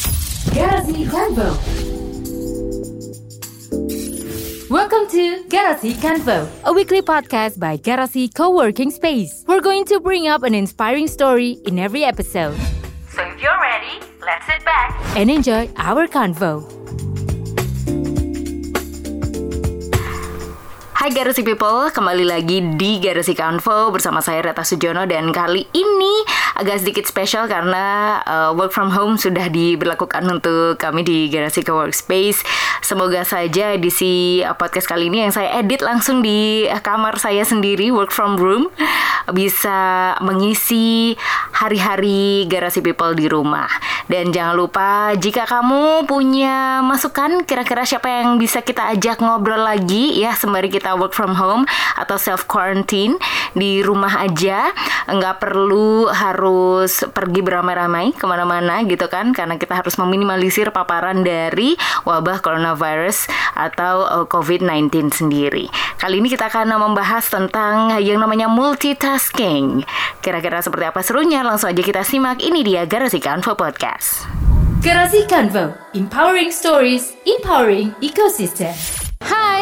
Garasi Convo. Welcome to Garasi Convo, a weekly podcast by Garasi Co-working Space. We're going to bring up an inspiring story in every episode. So if you're ready, let's sit back and enjoy our convo. Hai Garasi People, kembali lagi di Garasi Convo bersama saya Reta Sujono dan kali ini agak sedikit spesial karena uh, work from home sudah diberlakukan untuk kami di Garasi Workspace. Semoga saja edisi uh, podcast kali ini yang saya edit langsung di kamar saya sendiri work from room bisa mengisi hari-hari Garasi People di rumah. Dan jangan lupa jika kamu punya masukan kira-kira siapa yang bisa kita ajak ngobrol lagi ya sembari kita work from home atau self quarantine di rumah aja nggak perlu harus pergi beramai-ramai ke mana-mana gitu kan karena kita harus meminimalisir paparan dari wabah coronavirus atau uh, COVID-19 sendiri. Kali ini kita akan membahas tentang yang namanya multitasking. Kira-kira seperti apa serunya? Langsung aja kita simak. Ini dia Garasi Kanvo Podcast. Garasi Convo, empowering stories, empowering ecosystem.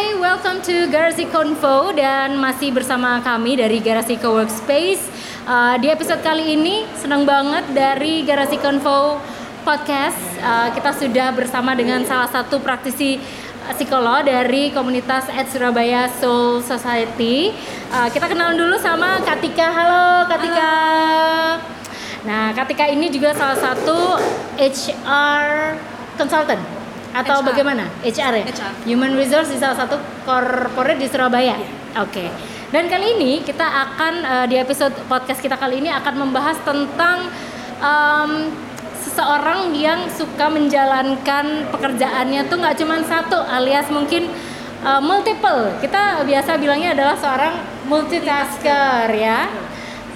Hai, welcome to Garasi Convo dan masih bersama kami dari Garasi Coworkspace. Uh, di episode kali ini senang banget dari Garasi Convo podcast. Uh, kita sudah bersama dengan salah satu praktisi uh, psikolog dari komunitas at Surabaya Soul Society. Uh, kita kenalan dulu sama Katika. Halo Katika. Nah, Katika ini juga salah satu HR consultant atau HR. bagaimana? HR ya? HR. Human Resource di salah satu corporate di Surabaya. Oke. Dan kali ini kita akan eh, di episode podcast kita kali ini akan membahas tentang em, seseorang yang suka menjalankan pekerjaannya tuh nggak cuma satu, alias mungkin eh, multiple. Kita biasa bilangnya adalah seorang multitasker ya.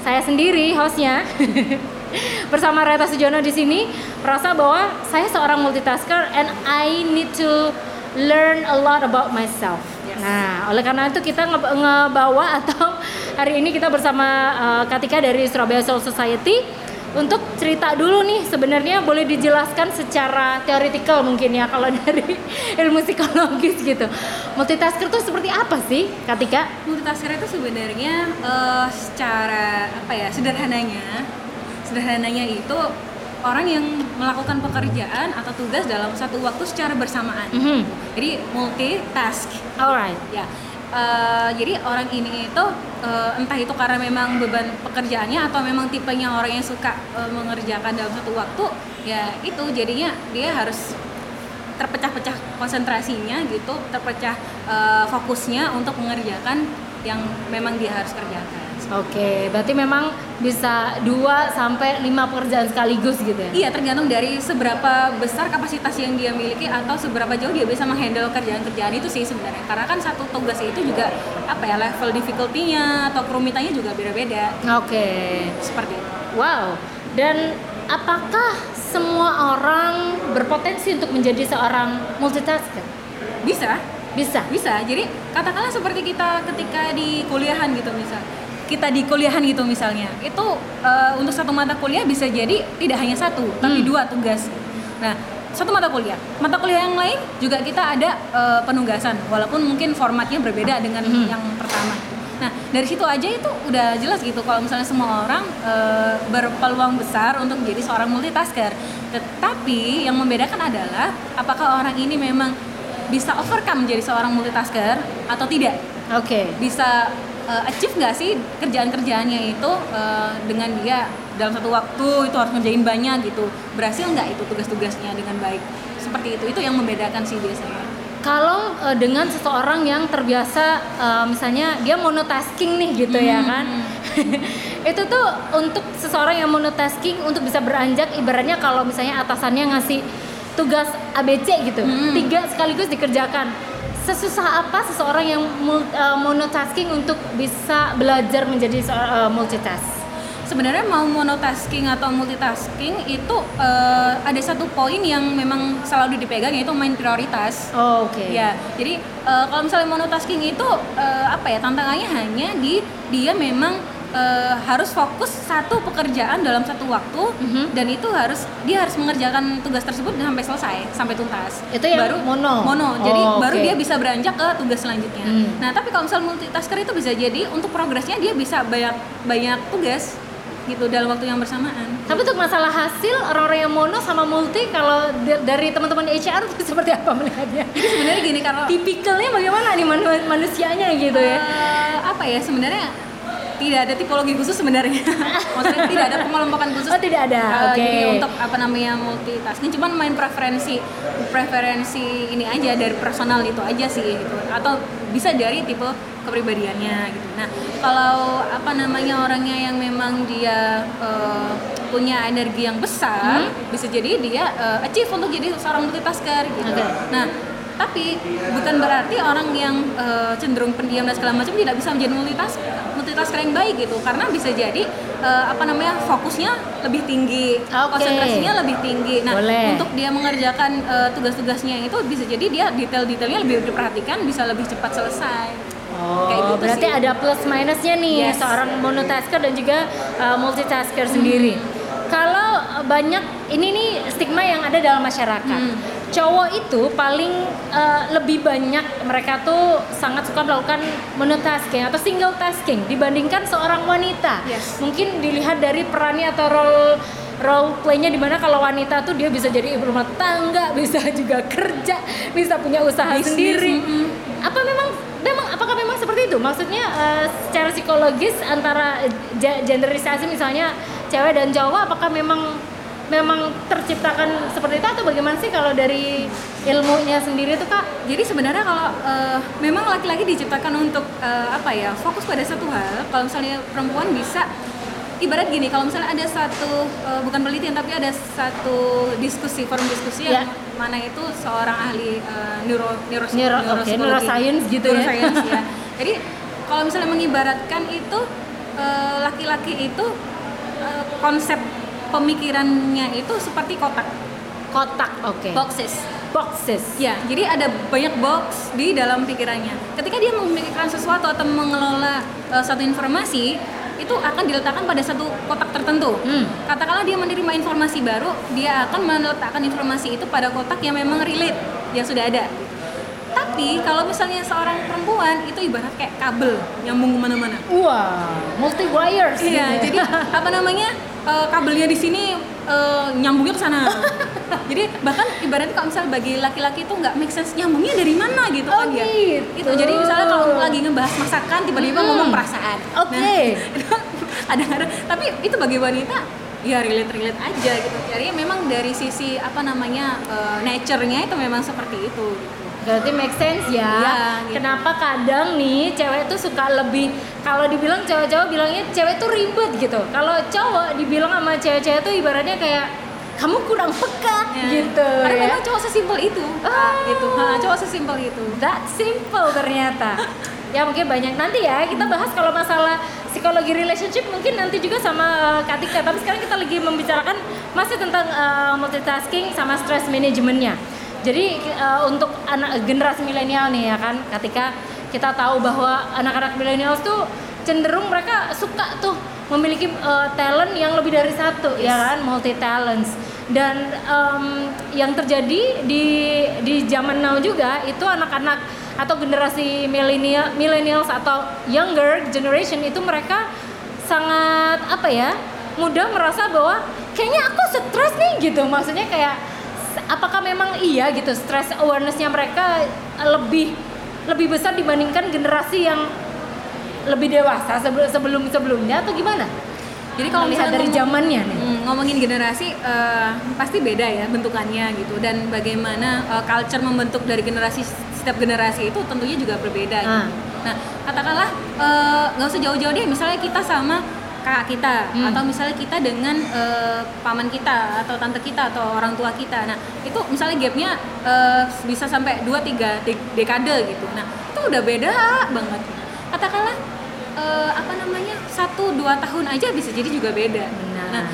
Saya sendiri hostnya bersama Reta Sujono di sini merasa bahwa saya seorang multitasker and I need to learn a lot about myself. Nah, oleh karena itu kita nge- ngebawa atau hari ini kita bersama uh, Katika dari Surabaya Soul Society untuk cerita dulu nih sebenarnya boleh dijelaskan secara teoritikal mungkin ya kalau dari ilmu psikologis gitu. Multitasker itu seperti apa sih, Katika? multitasker itu sebenarnya eh, secara apa ya sederhananya sederhananya itu orang yang melakukan pekerjaan atau tugas dalam satu waktu secara bersamaan Mhm. jadi multitask Alright. ya Eh, jadi orang ini itu eh, entah itu karena memang beban pekerjaannya atau memang tipenya orang yang suka eh, mengerjakan dalam satu waktu ya itu jadinya dia harus terpecah-pecah konsentrasinya gitu terpecah eh, fokusnya untuk mengerjakan yang memang dia harus kerjakan Oke, berarti memang bisa 2 sampai 5 pekerjaan sekaligus gitu ya. Iya tergantung dari seberapa besar kapasitas yang dia miliki atau seberapa jauh dia bisa menghandle kerjaan-kerjaan itu sih sebenarnya. Karena kan satu tugas itu juga apa ya level difficulty-nya atau kerumitannya juga beda-beda Oke. seperti itu. Wow. Dan apakah semua orang berpotensi untuk menjadi seorang multitasker? Bisa, Bisa. bisa. Jadi katakanlah seperti kita ketika di kuliahan gitu misal. Kita di kuliahan gitu misalnya. Itu eh, untuk satu mata kuliah bisa jadi tidak hanya satu, tapi Hmm. dua tugas. Nah, satu mata kuliah. Mata kuliah yang lain juga kita ada eh, penugasan walaupun mungkin formatnya berbeda dengan Hmm. yang pertama. Nah, dari situ aja itu udah jelas gitu kalau misalnya semua orang eh, berpeluang besar untuk menjadi seorang multitasker. Tetapi yang membedakan adalah apakah orang ini memang bisa overcome menjadi seorang multitasker atau tidak Oke. bisa uh, achieve nggak sih kerjaan-kerjaannya itu uh, dengan dia dalam satu waktu itu harus ngerjain banyak gitu berhasil nggak itu tugas-tugasnya dengan baik seperti itu itu yang membedakan sih biasanya Kalau eh, dengan seseorang yang terbiasa eh, misalnya dia monotasking nih gitu ya Hmm, kan. itu tuh untuk seseorang yang monotasking untuk bisa beranjak ibaratnya kalau misalnya atasannya ngasih tugas ABC gitu. Hmm. Tiga sekaligus dikerjakan. Sesusah apa seseorang yang eh, monotasking untuk bisa belajar menjadi seorang eh, multitask? sebenarnya mau monotasking atau multitasking itu uh, ada satu poin yang memang selalu dipegang yaitu main prioritas Oh, Oke. Ya, jadi uh, kalau misalnya monotasking itu uh, apa ya tantangannya hanya di dia memang eh, harus fokus satu pekerjaan dalam satu waktu Mhm. dan itu harus dia harus mengerjakan tugas tersebut sampai selesai sampai tuntas Itu yang baru mono? mono jadi Oh, baru dia bisa beranjak ke tugas selanjutnya Hmm. nah tapi kalau misal multitasker itu bisa jadi untuk progresnya dia bisa banyak banyak tugas gitu dalam waktu yang bersamaan Tapi untuk masalah hasil orang-orang yang mono sama multi kalau dari teman-teman HR itu seperti apa melihatnya? jadi sebenarnya gini kalau Tipikalnya bagaimana nih manu- manusianya gitu ya? Eh, apa ya sebenarnya tidak ada tipologi khusus sebenarnya maksudnya tidak ada pengelompokan khusus Oh, tidak ada. Eh, Oke. jadi untuk apa namanya multitasking cuman main preferensi preferensi ini aja dari personal itu aja sih gitu atau bisa dari tipe kepribadiannya gitu nah kalau apa namanya orangnya yang memang dia eh, punya energi yang besar Hmm. bisa jadi dia eh, achieve untuk jadi seorang multitasker gitu Oke. nah tapi bukan berarti orang yang eh, cenderung pendiam dan segala macam tidak bisa menjadi multitask multitasker yang baik gitu karena bisa jadi eh, apa namanya fokusnya lebih tinggi Oke. konsentrasinya lebih tinggi nah Boleh. untuk dia mengerjakan eh, tugas-tugasnya itu bisa jadi dia detail-detailnya lebih diperhatikan bisa lebih cepat selesai Oh, Kayak gitu berarti sih. ada plus minusnya nih Yes. seorang monotasker dan juga uh, multitasker sendiri. Kalau uh, banyak ini nih stigma yang ada dalam masyarakat. Hmm. Cowok itu paling uh, lebih banyak mereka tuh sangat suka melakukan monotasking atau single tasking dibandingkan seorang wanita. Yes. Mungkin dilihat dari perannya atau role role playnya di mana kalau wanita tuh dia bisa jadi ibu rumah tangga, bisa juga kerja, bisa punya usaha Bisnis, sendiri. mm-mm. Apa memang memang apakah memang seperti itu? Maksudnya eh, secara psikologis antara genderisasi misalnya cewek dan cowok apakah memang memang terciptakan seperti itu atau bagaimana sih kalau dari ilmunya sendiri tuh kak? Jadi sebenarnya kalau eh, memang laki-laki diciptakan untuk eh, apa ya fokus pada satu hal. Kalau misalnya perempuan bisa ibarat gini, kalau misalnya ada satu eh, bukan penelitian tapi ada satu diskusi forum diskusi yang Ya. mana itu seorang ahli eh, neuro neuro Neuro- neuropsikologi. neuroscience gitu ya. Neuroscience, ya. Jadi kalau misalnya mengibaratkan itu laki-laki itu eh, konsep pemikirannya itu seperti kotak Kotak, oke. boxes. Boxes. Ya, jadi ada banyak box di dalam pikirannya. Ketika dia memikirkan sesuatu atau mengelola uh, satu informasi, itu akan diletakkan pada satu kotak tertentu. Hmm. Katakanlah dia menerima informasi baru, dia akan meletakkan informasi itu pada kotak yang memang relate, yang sudah ada. Tapi kalau misalnya seorang perempuan itu ibarat kayak kabel nyambung ke mana-mana. Wah, multi wires. Iya, gitu. jadi apa namanya eh, kabelnya di sini eh, nyambungnya ke sana. jadi bahkan ibaratnya kalau misal bagi laki-laki itu nggak make sense nyambungnya dari mana gitu Oh, kan ya. gitu. Itu jadi misalnya kalau lagi ngebahas masakan tiba-tiba Hmm. ngomong perasaan. Oke. Nah, itu kadang-kadang tapi itu bagi wanita ya relate relate aja gitu. Jadi memang dari sisi apa namanya eh, nature-nya itu memang seperti itu. gitu. Berarti make sense ya. Iya, gitu. Kenapa kadang nih cewek tuh suka lebih kalau dibilang cowok-cowok bilangnya cewek tuh ribet gitu. Kalau cowok dibilang sama cewek-cewek tuh ibaratnya kayak kamu kurang peka Ya. gitu Karena ya. memang cowok sesimpel itu. Ah. gitu. Ha, cowok sesimpel itu. That simple ternyata. ya mungkin banyak nanti ya kita bahas kalau masalah psikologi relationship mungkin nanti juga sama uh, Katika. Tapi sekarang kita lagi membicarakan masih tentang uh, multitasking sama stress manajemennya. Jadi uh, untuk anak generasi milenial nih ya kan, ketika kita tahu bahwa anak-anak milenial tuh cenderung mereka suka tuh memiliki uh, talent yang lebih dari satu ya kan, multi talents. Dan um, yang terjadi di di zaman now juga itu anak-anak atau generasi milenial millennials atau younger generation itu mereka sangat apa ya mudah merasa bahwa kayaknya aku stres nih gitu maksudnya kayak apakah memang iya gitu stress awarenessnya mereka lebih lebih besar dibandingkan generasi yang lebih dewasa sebelum sebelum sebelumnya atau gimana? Jadi kalau misalnya dari zamannya nih. Hmm, ngomongin generasi eh, pasti beda ya bentukannya gitu dan bagaimana eh, culture membentuk dari generasi setiap generasi itu tentunya juga berbeda. Ah. gitu. Nah katakanlah eh, nggak usah jauh-jauh deh misalnya kita sama kakak kita Hmm. atau misalnya kita dengan eh, paman kita atau tante kita atau orang tua kita. Nah itu misalnya gapnya eh, bisa sampai 2-3 dekade gitu. Nah itu udah beda banget. Katakanlah eh, apa namanya satu dua tahun aja bisa jadi juga beda. Benar. Nah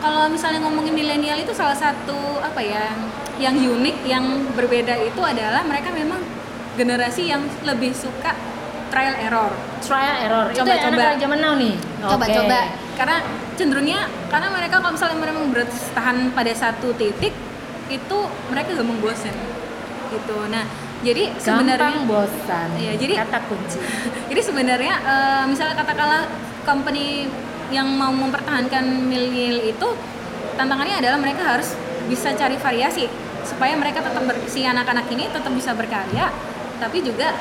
kalau misalnya ngomongin milenial itu salah satu apa ya yang unik yang berbeda itu adalah mereka memang generasi yang lebih suka trial error. Trial error. Itu Coba-coba. anak-anak zaman now nih. Coba-coba Oke. karena cenderungnya karena mereka kalau misalnya mereka bertahan pada satu titik itu mereka gampang bosan gitu. Nah jadi sebenarnya gampang bosan Iya, jadi- kata kunci. jadi sebenarnya eh, misalnya katakanlah company yang mau mempertahankan milenial itu tantangannya adalah mereka harus bisa cari variasi supaya mereka tetap ber, si anak-anak ini tetap bisa berkarya tapi juga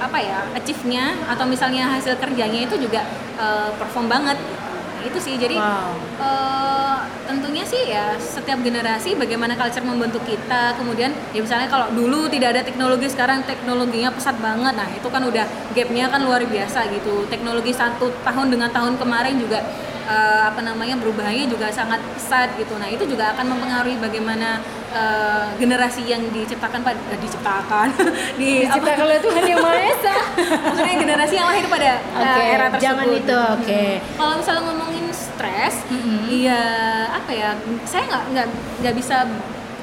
apa ya achieve-nya atau misalnya hasil kerjanya itu juga eh, perform banget. Nah, itu sih. Jadi Wow. eh, tentunya sih ya setiap generasi bagaimana culture membentuk kita. Kemudian ya misalnya kalau dulu tidak ada teknologi sekarang teknologinya pesat banget. Nah itu kan udah gapnya kan luar biasa gitu. Teknologi satu tahun dengan tahun kemarin juga eh, apa namanya berubahnya juga sangat pesat gitu nah itu juga akan mempengaruhi bagaimana eh, generasi yang diciptakan pada eh, diciptakan di Diciptakan oleh Tuhan yang Maha Esa maksudnya generasi yang lahir pada eh, Oke, era tersebut zaman itu oke kalau misalnya ngomongin stres, iya apa ya? Saya nggak nggak nggak bisa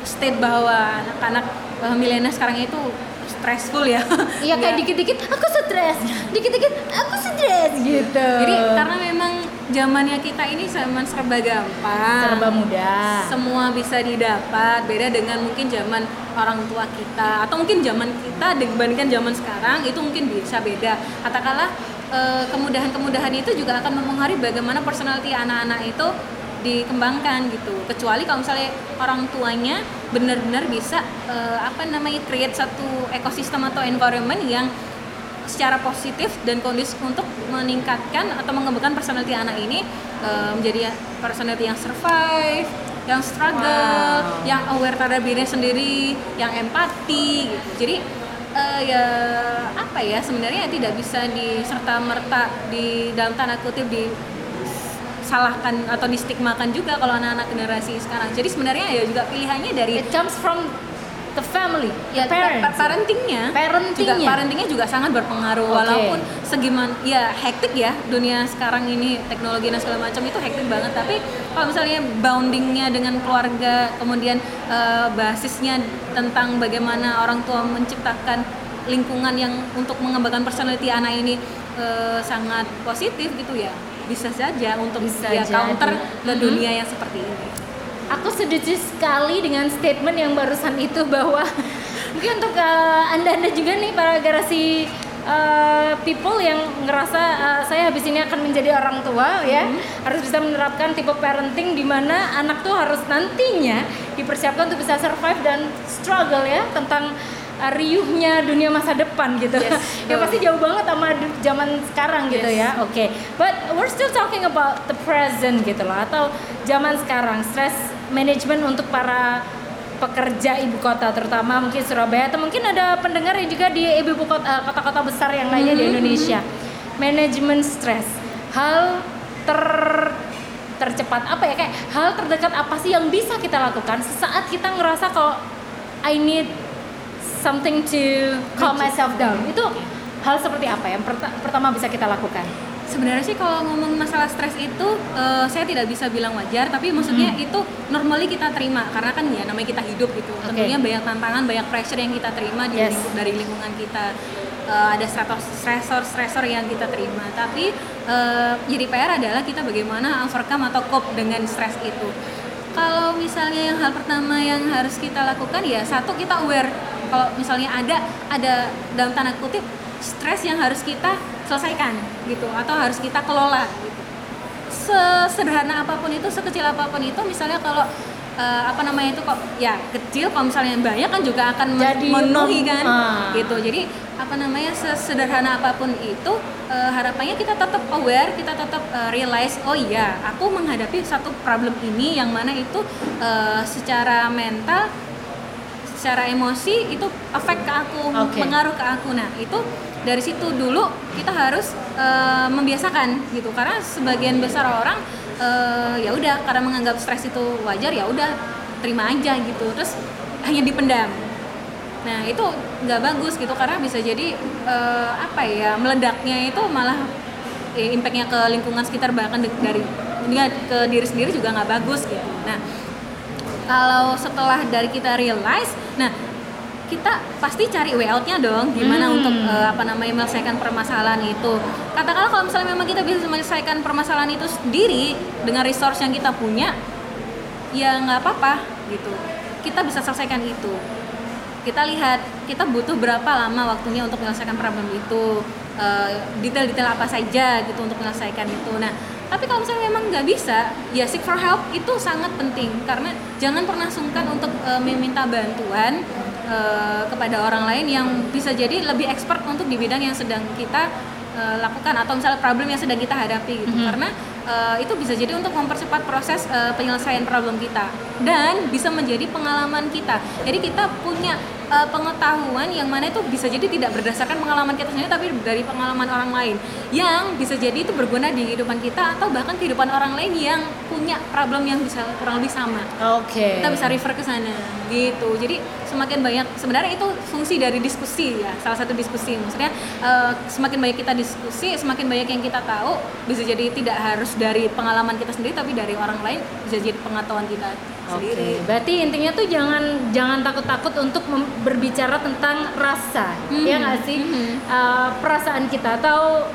state bahwa anak-anak uh, milenial sekarang itu stressful ya. Iya kayak Nggak. dikit-dikit aku stres, dikit-dikit aku stres gitu. Jadi karena memang zamannya kita ini zaman serba gampang. serba mudah. Semua bisa didapat. Beda dengan mungkin zaman orang tua kita atau mungkin zaman kita dibandingkan zaman sekarang itu mungkin bisa beda. Katakanlah eh, kemudahan-kemudahan itu juga akan mempengaruhi bagaimana personality anak-anak itu dikembangkan gitu. Kecuali kalau misalnya orang tuanya benar-benar bisa eh, apa namanya create satu ekosistem atau environment yang secara positif dan kondisi untuk meningkatkan atau mengembangkan personality anak ini eh, menjadi personality yang survive, yang struggle, Wow. yang aware terhadap diri sendiri, yang empati gitu. Jadi eh, ya apa ya sebenarnya tidak bisa diserta merta di dalam tanda kutip di salahkan atau distigmakan juga kalau anak-anak generasi sekarang. Jadi sebenarnya ya juga pilihannya dari It comes from the family, ya parents. pa- parentingnya Parentingnya. juga parentingnya juga sangat berpengaruh Oke. walaupun segiman ya hektik ya dunia sekarang ini teknologi dan segala macam itu hektik banget tapi kalau misalnya boundingnya dengan keluarga kemudian eh, basisnya tentang bagaimana orang tua menciptakan lingkungan yang untuk mengembangkan personality anak ini eh, sangat positif gitu ya bisa saja untuk Bisa ya counter ke Mhm. dunia yang seperti ini Aku setuju sekali dengan statement yang barusan itu bahwa mungkin untuk uh, anda-anda juga nih para garasi uh, people yang ngerasa uh, saya habis ini akan menjadi orang tua ya harus bisa menerapkan tipe parenting di mana anak tuh harus nantinya dipersiapkan untuk bisa survive dan struggle ya tentang uh, riuhnya dunia masa depan gitu. Yes, ya pasti jauh banget sama zaman sekarang gitu Yes. ya. Oke, but we're still talking about the present gitu loh atau zaman sekarang stress management untuk para pekerja ibu kota terutama mungkin Surabaya atau mungkin ada pendengar yang juga di ibu kota eh, kota-kota besar yang lainnya di Indonesia. Manajemen stres. Hal ter tercepat apa ya? Kayak hal terdekat apa sih yang bisa kita lakukan sesaat kita ngerasa kalau I need something to calm myself down? Itu hal seperti apa yang perta- pertama bisa kita lakukan Sebenarnya sih kalau ngomong masalah stres itu eh, saya tidak bisa bilang wajar, tapi maksudnya itu normally kita terima karena kan ya namanya kita hidup gitu. Oke. Tentunya banyak tantangan, banyak pressure yang kita terima di Yes. lingkup- dari lingkungan kita. Eh, ada stresor stresor yang kita terima. Tapi eh, jadi PR adalah kita bagaimana overcome atau cope dengan stres itu. Kalau misalnya yang hal pertama yang harus kita lakukan ya satu kita aware kalau misalnya ada ada dalam tanda kutip stres yang harus kita selesaikan gitu atau harus kita kelola gitu. Sesederhana apa pun itu, sekecil apa pun itu, misalnya kalau eh, apa namanya itu kok ya kecil, kalau misalnya banyak kan juga akan Jadi memenuhi mem- kan, ah. gitu. Jadi apa namanya sesederhana apa pun itu, eh, harapannya kita tetap aware, kita tetap eh, realize, oh iya, aku menghadapi satu problem ini yang mana itu eh, secara mental secara emosi itu efek ke aku, Oke. pengaruh ke aku. Nah, itu dari situ dulu kita harus eh, membiasakan gitu. Karena sebagian besar orang eh, ya udah karena menganggap stres itu wajar ya udah terima aja gitu. Terus hanya dipendam. Nah, itu nggak bagus gitu karena bisa jadi eh, apa ya meledaknya itu malah eh, impactnya ke lingkungan sekitar bahkan dari ke diri sendiri juga nggak bagus gitu. Nah, kalau setelah dari kita realize, nah kita pasti cari way outnya dong gimana Hmm. untuk eh, apa namanya menyelesaikan permasalahan itu. Katakanlah kalau misalnya memang kita bisa menyelesaikan permasalahan itu sendiri dengan resource yang kita punya ya nggak apa-apa gitu. Kita bisa selesaikan itu. Kita lihat kita butuh berapa lama waktunya untuk menyelesaikan problem itu. Eh, detail-detail apa saja gitu untuk menyelesaikan itu. Nah tapi kalau misalnya memang nggak bisa ya seek for help itu sangat penting. Karena jangan pernah sungkan untuk eh, meminta bantuan eh, kepada orang lain yang bisa jadi lebih expert untuk di bidang yang sedang kita eh, lakukan atau misalnya problem yang sedang kita hadapi gitu. Karena eh, itu bisa jadi untuk mempercepat proses eh, penyelesaian problem kita dan bisa menjadi pengalaman kita. Jadi kita punya eh, pengetahuan yang mana itu bisa jadi tidak berdasarkan pengalaman kita sendiri tapi dari pengalaman orang lain. Yang bisa jadi itu berguna di kehidupan kita atau bahkan kehidupan orang lain yang punya problem yang bisa kurang lebih sama. Oke. kita bisa refer ke sana gitu. Jadi semakin banyak sebenarnya itu fungsi dari diskusi ya salah satu diskusi. Maksudnya eh, semakin banyak kita diskusi semakin banyak yang kita tahu bisa jadi tidak harus dari pengalaman kita sendiri tapi dari orang lain bisa jadi pengetahuan kita sendiri berarti intinya tuh jangan jangan takut-takut untuk berbicara tentang rasa, Mhm, ya nggak sih? mhm. Uh, perasaan kita atau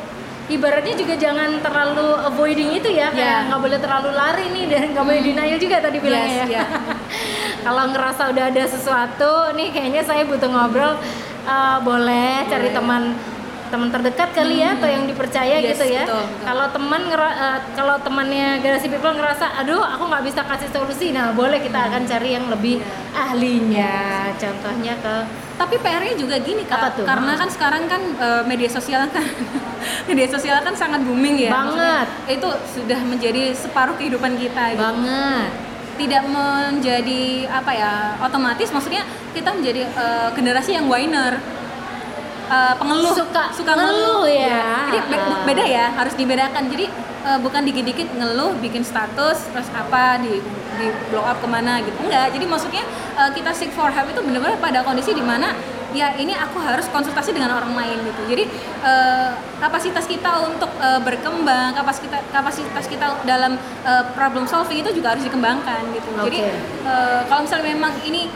ibaratnya juga jangan terlalu avoiding itu ya, kayak Ya. nggak boleh terlalu lari nih dan nggak boleh denial juga tadi bilangnya Yes, ya. ya. Kalau ngerasa udah ada sesuatu, nih kayaknya saya butuh ngobrol, uh, boleh cari teman teman terdekat kali ya atau yang dipercaya Yes, gitu ya. Kalau teman eh, kalau temannya garasi people ngerasa, aduh aku nggak bisa kasih solusi, nah boleh kita akan cari yang lebih ahlinya. Contohnya ke tapi PR-nya juga gini kak Apa tuh? karena kan sekarang kan eh, media sosial kan media sosial kan sangat booming ya Banget. Maksudnya, itu sudah menjadi separuh kehidupan kita gitu. banget. tidak menjadi apa ya otomatis maksudnya kita menjadi eh, generasi yang whiner Eh, pengeluh. Suka- suka ngeluh ngeluh ya. jadi be- Ah. beda ya harus dibedakan. Jadi eh, bukan dikit-dikit ngeluh bikin status terus apa di di blow up ke mana gitu. Enggak. Jadi maksudnya eh, kita seek for help itu benar-benar pada kondisi di mana ya ini aku harus konsultasi dengan orang lain gitu. Jadi eh, kapasitas kita untuk eh, berkembang kapasitas kapasitas kita dalam eh, problem solving itu juga harus dikembangkan gitu. Jadi Oke. eh, kalau misalnya memang ini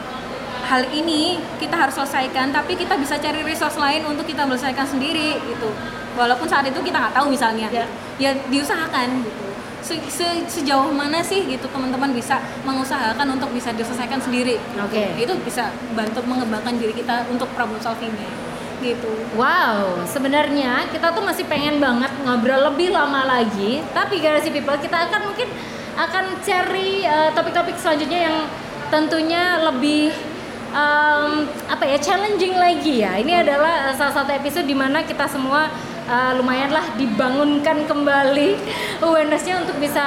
hal ini kita harus selesaikan tapi kita bisa cari resource lain untuk kita menyelesaikan sendiri gitu. Walaupun saat itu kita nggak tahu misalnya. Ya. ya diusahakan gitu. Se- se- sejauh mana sih gitu teman-teman bisa mengusahakan untuk bisa diselesaikan sendiri? Oke. itu bisa bantu mengembangkan diri kita untuk problem solvingnya gitu. Wow, sebenarnya kita tuh masih pengen banget ngobrol lebih lama lagi, tapi garasi people kita akan mungkin akan cari eh, topik-topik selanjutnya yang tentunya lebih em, apa ya challenging lagi ya. Ini adalah eh, salah satu episode di mana kita semua eh, lumayanlah dibangunkan kembali awarenessnya untuk bisa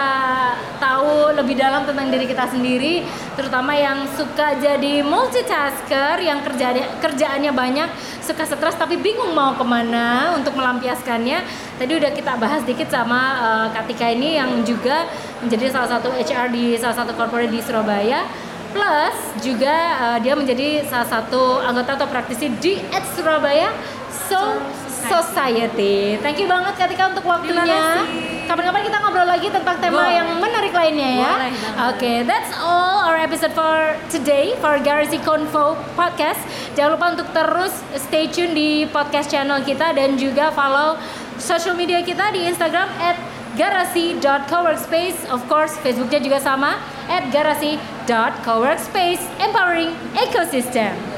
tahu lebih dalam tentang diri kita sendiri, terutama yang suka jadi multitasker, yang kerjaannya kerjaannya banyak, suka stres tapi bingung mau ke mana untuk melampiaskannya. Tadi udah kita bahas dikit sama eh, Katika ini yang juga menjadi salah satu HR di salah satu corporate di Surabaya. Plus juga eh, dia menjadi salah satu anggota atau praktisi di Ed Surabaya So Society. Thank you banget Katika untuk waktunya. Kapan-kapan kita ngobrol lagi tentang tema Boleh. yang menarik lainnya ya. Oke, that's all our episode for today for Garasi Convo podcast. Jangan lupa untuk terus stay tune di podcast channel kita dan juga follow social media kita di Instagram at garasi.coworkspace Of course, Facebooknya juga sama at garasi.coworkspace Empowering Ecosystem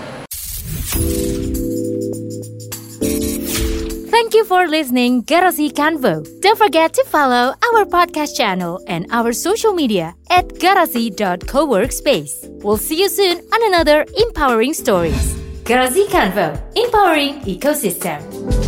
Thank you for listening Garasi Convo. Don't forget to follow our podcast channel and our social media at garasi.coworkspace. We'll see you soon on another empowering stories. Garasi Convo, empowering ecosystem.